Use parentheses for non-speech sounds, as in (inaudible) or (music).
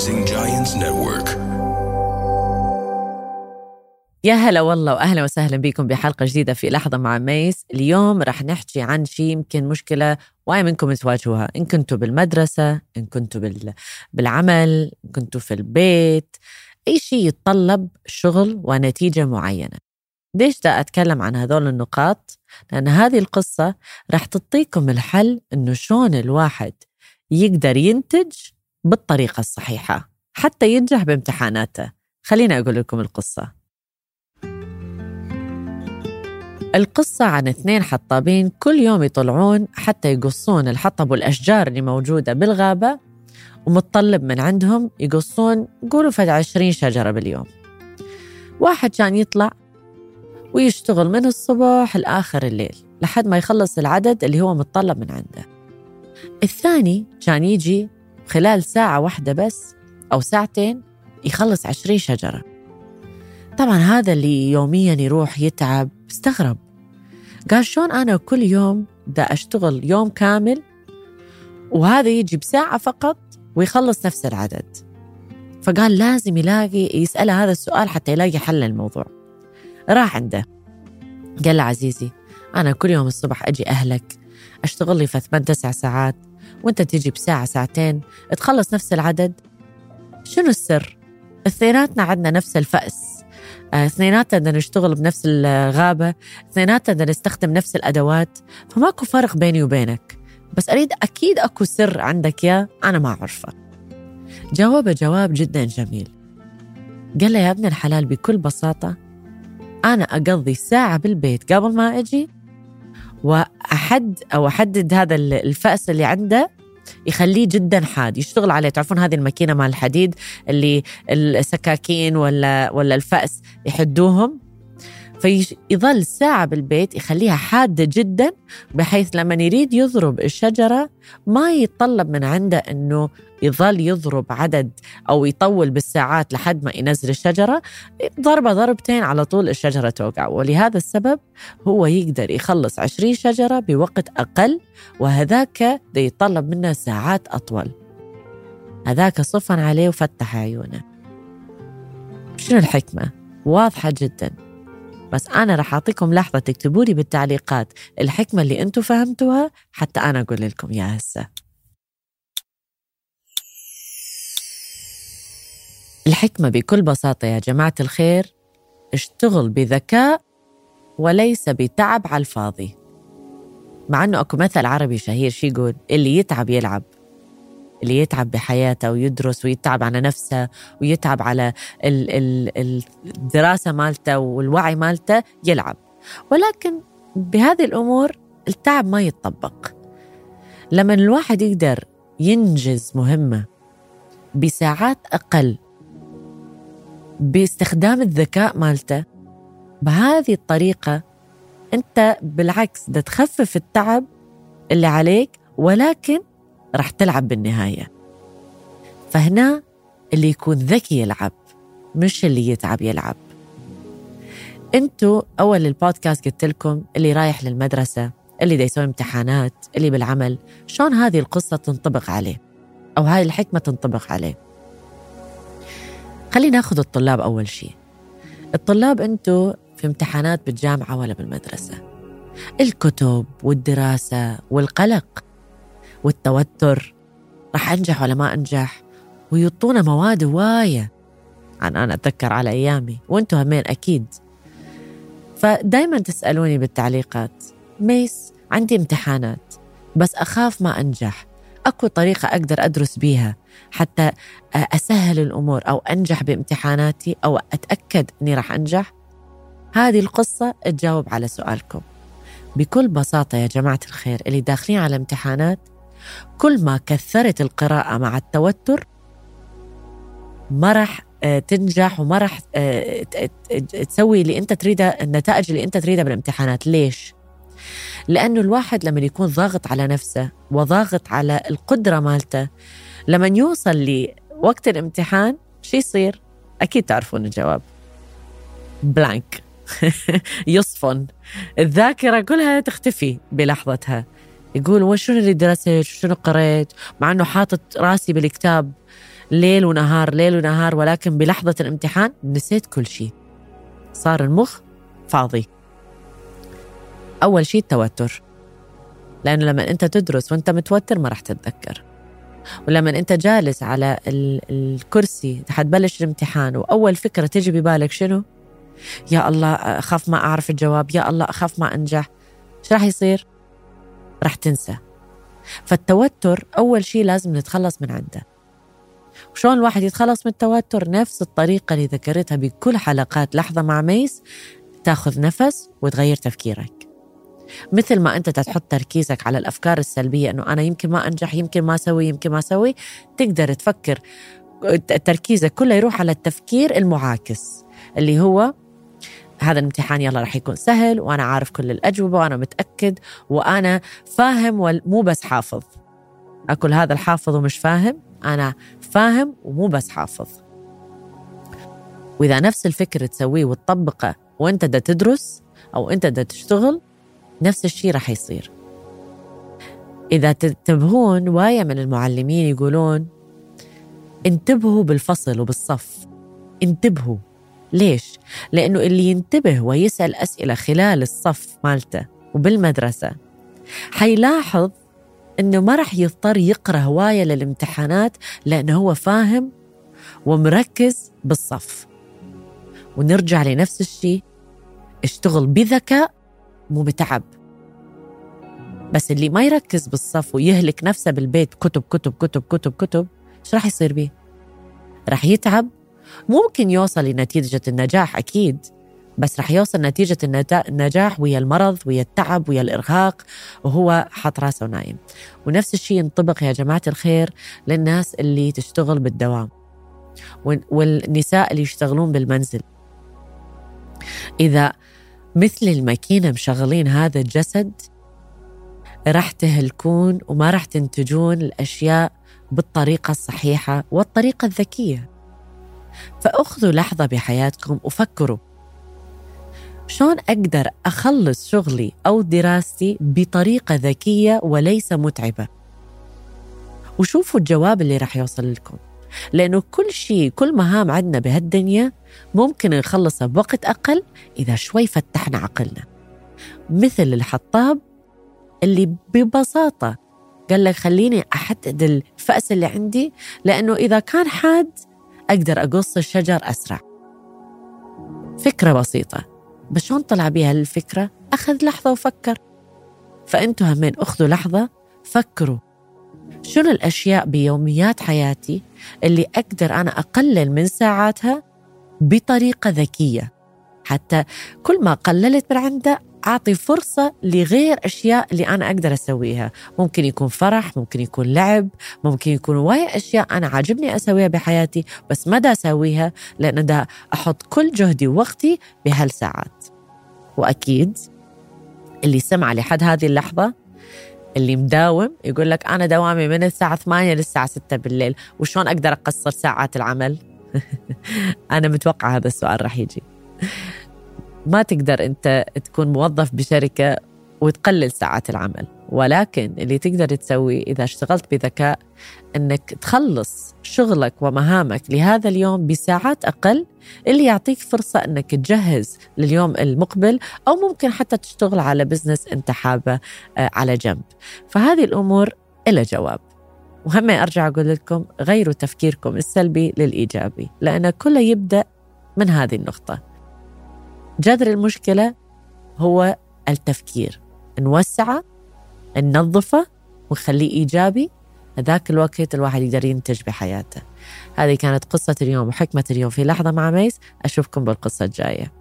Rising Giants Network. يا هلا والله وأهلا وسهلا بكم بحلقة جديدة في لحظة مع ميس، اليوم رح نحكي عن شيء يمكن مشكلة واي منكم تواجهوها، إن كنتوا بالمدرسة، إن كنتوا بال... بالعمل، إن كنتوا في البيت، أي شيء يتطلب شغل ونتيجة معينة. ليش دا أتكلم عن هذول النقاط؟ لأن هذه القصة رح تعطيكم الحل إنه شلون الواحد يقدر ينتج بالطريقة الصحيحة حتى ينجح بامتحاناته. خليني أقول لكم القصة. القصة عن اثنين حطابين كل يوم يطلعون حتى يقصون الحطب والأشجار اللي موجودة بالغابة ومتطلب من عندهم يقصون قولوا فد عشرين شجرة باليوم واحد كان يطلع ويشتغل من الصبح لآخر الليل لحد ما يخلص العدد اللي هو متطلب من عنده الثاني كان يجي خلال ساعة واحدة بس أو ساعتين يخلص عشرين شجرة. طبعا هذا اللي يوميا يروح يتعب استغرب. قال شلون أنا كل يوم دا أشتغل يوم كامل؟ وهذا يجي بساعة فقط ويخلص نفس العدد. فقال لازم يلاقي يسأله هذا السؤال حتى يلاقي حل للموضوع. راح عنده. قال له عزيزي أنا كل يوم الصبح أجي أهلك أشتغل لي في ثمان تسع ساعات. وأنت تجي بساعة ساعتين تخلص نفس العدد. شنو السر؟ اثنيناتنا عندنا نفس الفأس. آه، اثنيناتنا بدنا نشتغل بنفس الغابة اثنيناتنا بدنا نستخدم نفس الأدوات. فماكو فرق بيني وبينك. بس أريد أكيد أكو سر عندك يا أنا ما أعرفه. جاوب جواب جدا جميل. قال له يا ابن الحلال بكل بساطة أنا أقضي ساعة بالبيت قبل ما أجي وأحد أو أحدد هذا الفأس اللي عنده يخليه جدا حاد يشتغل عليه. تعرفون هذه الماكينة مال الحديد اللي السكاكين ولا ولا الفأس يحدوهم؟ فيظل ساعة بالبيت يخليها حادة جدا بحيث لما يريد يضرب الشجرة ما يتطلب من عنده أنه يظل يضرب عدد أو يطول بالساعات لحد ما ينزل الشجرة. ضربة ضربتين على طول الشجرة توقع. ولهذا السبب هو يقدر يخلص عشرين شجرة بوقت أقل وهذاك يتطلب منه ساعات أطول. هذاك صفن عليه وفتح عيونه. شنو الحكمة؟ واضحة جداً. بس أنا رح أعطيكم لحظة تكتبوا لي بالتعليقات الحكمة اللي أنتم فهمتوها حتى أنا أقول لكم يا هسه. الحكمة بكل بساطة يا جماعة الخير اشتغل بذكاء وليس بتعب على الفاضي. مع أنه أكو مثل عربي شهير شي يقول اللي يتعب يلعب. اللي يتعب بحياته ويدرس ويتعب على نفسه ويتعب على الدراسة مالته والوعي مالته يلعب. ولكن بهذه الأمور التعب ما يتطبق. لما الواحد يقدر ينجز مهمة بساعات أقل باستخدام الذكاء مالته بهذه الطريقة أنت بالعكس ده تخفف التعب اللي عليك ولكن رح تلعب بالنهاية. فهنا اللي يكون ذكي يلعب مش اللي يتعب يلعب. أنتوا أول البودكاست قلت لكم اللي رايح للمدرسة اللي دا يسوي امتحانات اللي بالعمل شلون هذه القصة تنطبق عليه؟ أو هاي الحكمة تنطبق عليه. خلينا ناخذ الطلاب أول شيء. الطلاب أنتوا في امتحانات بالجامعة ولا بالمدرسة. الكتب والدراسة والقلق. والتوتر. راح أنجح ولا ما أنجح؟ ويعطونا مواد هواية عن أنا أتذكر على أيامي. وأنتوا همين أكيد. فدايما تسألوني بالتعليقات. ميس عندي امتحانات. بس أخاف ما أنجح. أكو طريقة أقدر أدرس بيها. حتى أسهل الأمور أو أنجح بامتحاناتي أو أتأكد أني راح أنجح. هذه القصة تجاوب على سؤالكم. بكل بساطة يا جماعة الخير اللي داخلين على امتحانات كل ما كثرت القراءة مع التوتر ما راح آه، تنجح وما راح آه، تسوي اللي انت تريده النتائج اللي انت تريدها بالامتحانات ليش؟ لأنه الواحد لما يكون ضاغط على نفسه وضاغط على القدرة مالته لما يوصل لوقت الامتحان شو يصير؟ أكيد تعرفون الجواب. بلانك (laughs) يصفن. الذاكرة كلها تختفي بلحظتها. يقول وشنو اللي درست؟ شنو قريت؟ مع إنه حاطط راسي بالكتاب ليل ونهار ليل ونهار ولكن بلحظة الامتحان نسيت كل شيء. صار المخ فاضي. أول شيء التوتر. لأنه لما أنت تدرس وأنت متوتر ما راح تتذكر. ولما أنت جالس على الكرسي حتبلش الامتحان وأول فكرة تجي ببالك شنو؟ يا الله أخاف ما أعرف الجواب يا الله أخاف ما أنجح. شو راح يصير؟ راح تنسى. فالتوتر أول شيء لازم نتخلص من عنده. وشلون الواحد يتخلص من التوتر؟ نفس الطريقة اللي ذكرتها بكل حلقات لحظة مع ميس تاخذ نفس وتغير تفكيرك. مثل ما أنت تحط تركيزك على الأفكار السلبية إنه أنا يمكن ما أنجح يمكن ما أسوي يمكن ما أسوي تقدر تفكر تركيزك كله يروح على التفكير المعاكس اللي هو هذا الامتحان يلا راح يكون سهل وأنا عارف كل الأجوبة وأنا متأكد وأنا فاهم ومو بس حافظ. اكل هذا الحافظ ومش فاهم أنا فاهم ومو بس حافظ. وإذا نفس الفكر تسويه وتطبقه وأنت دا تدرس أو أنت دا تشتغل نفس الشيء راح يصير. إذا تنتبهون وايا من المعلمين يقولون انتبهوا بالفصل وبالصف. انتبهوا. ليش؟ لأنه اللي ينتبه ويسأل أسئلة خلال الصف مالته وبالمدرسة حيلاحظ إنه ما راح يضطر يقرأ هواية للامتحانات لأنه هو فاهم ومركز بالصف ونرجع لنفس الشيء اشتغل بذكاء مو بتعب بس اللي ما يركز بالصف ويهلك نفسه بالبيت كتب كتب كتب كتب كتب إيش راح يصير بيه؟ راح يتعب ممكن يوصل لنتيجة النجاح أكيد بس رح يوصل نتيجة النجاح ويا المرض ويا التعب ويا الإرهاق وهو حاط راسه نايم. ونفس الشيء ينطبق يا جماعة الخير للناس اللي تشتغل بالدوام والنساء اللي يشتغلون بالمنزل. إذا مثل الماكينة مشغلين هذا الجسد راح تهلكون وما راح تنتجون الأشياء بالطريقة الصحيحة والطريقة الذكية. فأخذوا لحظة بحياتكم وفكروا. شلون أقدر أخلص شغلي أو دراستي بطريقة ذكية وليس متعبة؟ وشوفوا الجواب اللي راح يوصل لكم. لأنه كل شيء كل مهام عندنا بهالدنيا ممكن نخلصها بوقت أقل إذا شوي فتحنا عقلنا. مثل الحطاب اللي ببساطة قال لك خليني أحدد الفأس اللي عندي لأنه إذا كان حاد أقدر أقص الشجر أسرع. فكرة بسيطة. بس شلون طلع بيها الفكرة؟ أخذ لحظة وفكر. فأنتوا همين أخذوا لحظة فكروا. شنو الأشياء بيوميات حياتي اللي أقدر أنا أقلل من ساعاتها؟ بطريقة ذكية. حتى كل ما قللت من عنده أعطي فرصة لغير أشياء اللي أنا أقدر أسويها. ممكن يكون فرح ممكن يكون لعب ممكن يكون وايد أشياء أنا عاجبني أسويها بحياتي بس ما دا أسويها لأن دا أحط كل جهدي ووقتي بهالساعات. وأكيد اللي سمع لحد هذه اللحظة اللي مداوم يقول لك أنا دوامي من الساعة 8 للساعة 6 بالليل وشون أقدر أقصر ساعات العمل؟ (laughs) أنا متوقع هذا السؤال راح يجي. ما تقدر أنت تكون موظف بشركة وتقلل ساعات العمل. ولكن اللي تقدر تسويه إذا اشتغلت بذكاء إنك تخلص شغلك ومهامك لهذا اليوم بساعات أقل اللي يعطيك فرصة إنك تجهز لليوم المقبل أو ممكن حتى تشتغل على بزنس أنت حابه آه، على جنب. فهذه الأمور إلى جواب. وهم أرجع أقول لكم غيروا تفكيركم السلبي للإيجابي لأن كله يبدأ من هذه النقطة. جذر المشكلة هو التفكير. نوسعه ننظفه ونخليه إيجابي. هذاك الوقت الواحد يقدر ينتج بحياته. هذه كانت قصة اليوم وحكمة اليوم في لحظة مع ميس. أشوفكم بالقصة الجاية.